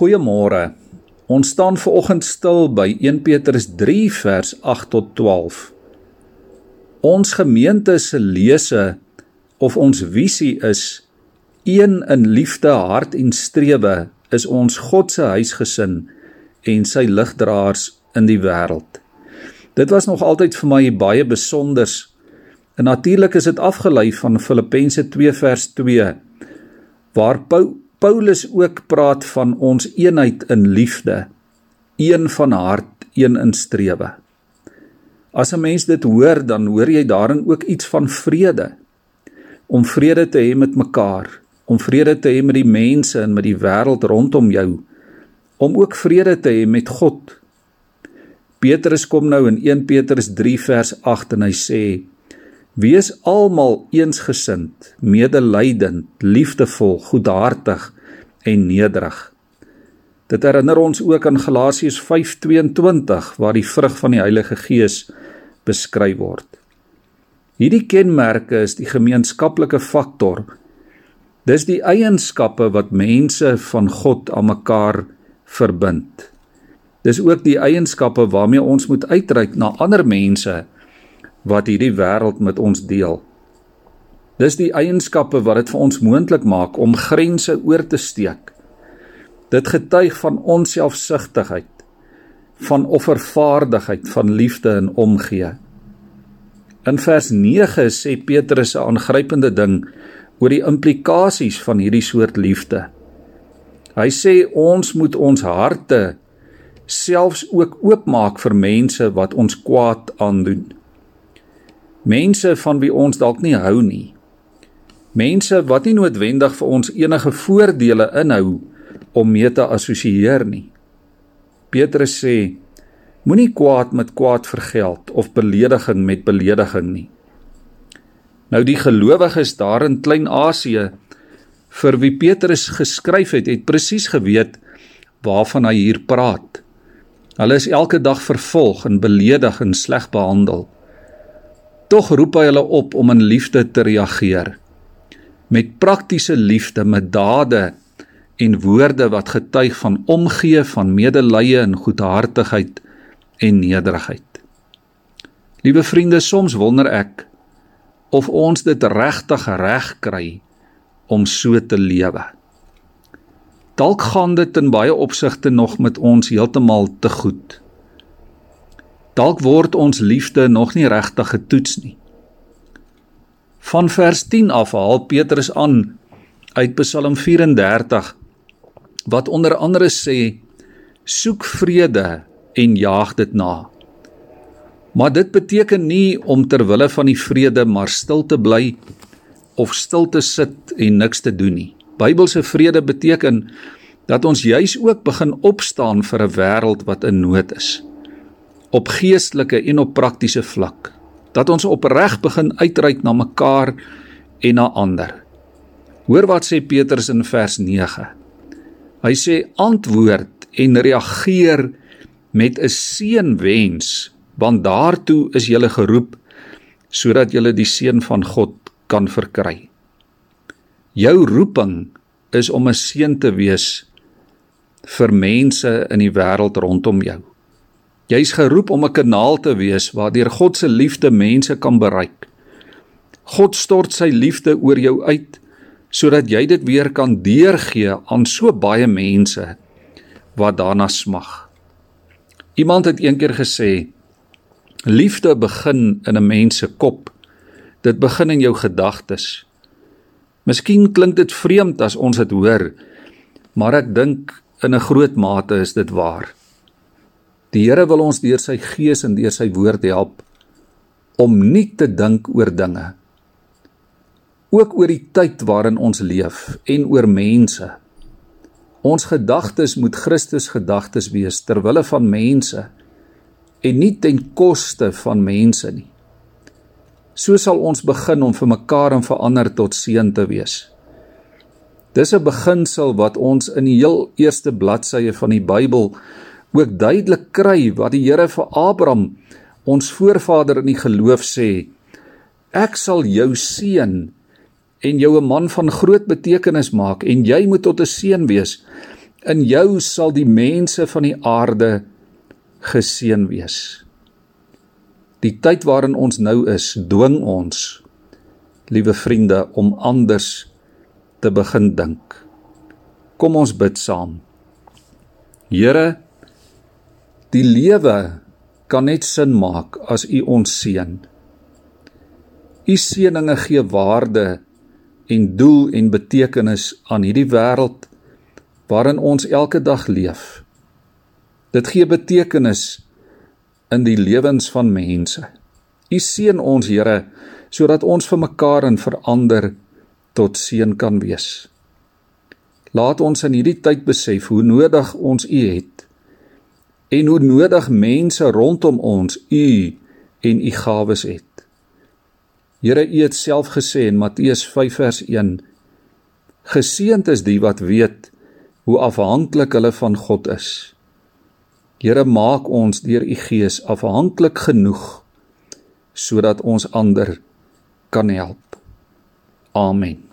Goeiemôre. Ons staan veraloggend stil by 1 Petrus 3 vers 8 tot 12. Ons gemeente se lese of ons visie is een in liefde, hart en strewe is ons God se huisgesin en sy ligdraers in die wêreld. Dit was nog altyd vir my baie besonders. En natuurlik is dit afgelei van Filippense 2 vers 2 waar Paulus ook praat van ons eenheid in liefde, een van hart, een in strewe. As 'n mens dit hoor, dan hoor jy daarin ook iets van vrede. Om vrede te hê met mekaar, om vrede te hê met die mense en met die wêreld rondom jou, om ook vrede te hê met God. Petrus kom nou in 1 Petrus 3 vers 8 en hy sê: Wees almal eensgesind, medelydend, liefdevol, goedhartig en nederig. Dit herinner ons ook aan Galasiërs 5:22 waar die vrug van die Heilige Gees beskryf word. Hierdie kenmerke is die gemeenskaplike faktor. Dis die eienskappe wat mense van God aan mekaar verbind. Dis ook die eienskappe waarmee ons moet uitreik na ander mense wat hierdie wêreld met ons deel. Dis die eienskappe wat dit vir ons moontlik maak om grense oor te steek. Dit getuig van onselfsugtigheid, van offervaardigheid, van liefde en omgee. In vers 9 sê Petrus 'n aangrypende ding oor die implikasies van hierdie soort liefde. Hy sê ons moet ons harte selfs ook oopmaak vir mense wat ons kwaad aandoen mense van wie ons dalk nie hou nie. Mense wat nie noodwendig vir ons enige voordele inhou om mee te assosieer nie. Petrus sê: Moenie kwaad met kwaad vergeld of belediging met belediging nie. Nou die gelowiges daar in Klein-Asië vir wie Petrus geskryf het, het presies geweet waarvan hy hier praat. Hulle is elke dag vervolg en beledig en sleg behandel. Tog roep hy hulle op om in liefde te reageer. Met praktiese liefde, met dade en woorde wat getuig van omgee, van medelee en goedhartigheid en nederigheid. Liewe vriende, soms wonder ek of ons dit regtig reg kry om so te lewe. Dalk gaan dit in baie opsigte nog met ons heeltemal te goed. Dalk word ons liefde nog nie regtig getoets nie. Van vers 10 af haal Petrus aan uit Psalm 34 wat onder andere sê: Soek vrede en jaag dit na. Maar dit beteken nie om ter wille van die vrede maar stil te bly of stil te sit en niks te doen nie. Bybelse vrede beteken dat ons juis ook begin opstaan vir 'n wêreld wat in nood is op geestelike en op praktiese vlak dat ons opreg begin uitreik na mekaar en na ander. Hoor wat sê Petrus in vers 9. Hy sê antwoord en reageer met 'n seënwens want daartoe is jy geroep sodat jy die seën van God kan verkry. Jou roeping is om 'n seën te wees vir mense in die wêreld rondom jou. Jy's geroep om 'n kanaal te wees waardeur God se liefde mense kan bereik. God stort sy liefde oor jou uit sodat jy dit weer kan deurgee aan so baie mense wat daarna smag. Iemand het eendag gesê: Liefde begin in 'n mens se kop. Dit begin in jou gedagtes. Miskien klink dit vreemd as ons dit hoor, maar ek dink in 'n groot mate is dit waar. Die Here wil ons deur sy gees en deur sy woord help om nie te dink oor dinge ook oor die tyd waarin ons leef en oor mense. Ons gedagtes moet Christus gedagtes wees ter wille van mense en nie ten koste van mense nie. So sal ons begin om vir mekaar en vir ander tot seën te wees. Dis 'n beginsel wat ons in die heel eerste bladsye van die Bybel ook duidelik kry wat die Here vir Abraham, ons voorvader in die geloof sê: Ek sal jou seën en jou 'n man van groot betekenis maak en jy moet tot 'n seën wees. In jou sal die mense van die aarde geseën wees. Die tyd waarin ons nou is, dwing ons, liewe vriende, om anders te begin dink. Kom ons bid saam. Here, die lewe kan net sin maak as U ons seën. U seëninge gee waarde en doel en betekenis aan hierdie wêreld waarin ons elke dag leef. Dit gee betekenis in die lewens van mense. U seën ons, Here, sodat ons vir mekaar en vir ander tot seën kan wees. Laat ons in hierdie tyd besef hoe nodig ons U het en hoe nodig mense rondom ons U en U gawes het. Here U het self gesê in Matteus 5 vers 1: Geseënd is die wat weet hoe afhanklik hulle van God is. Here maak ons deur U Gees afhanklik genoeg sodat ons ander kan help. Amen.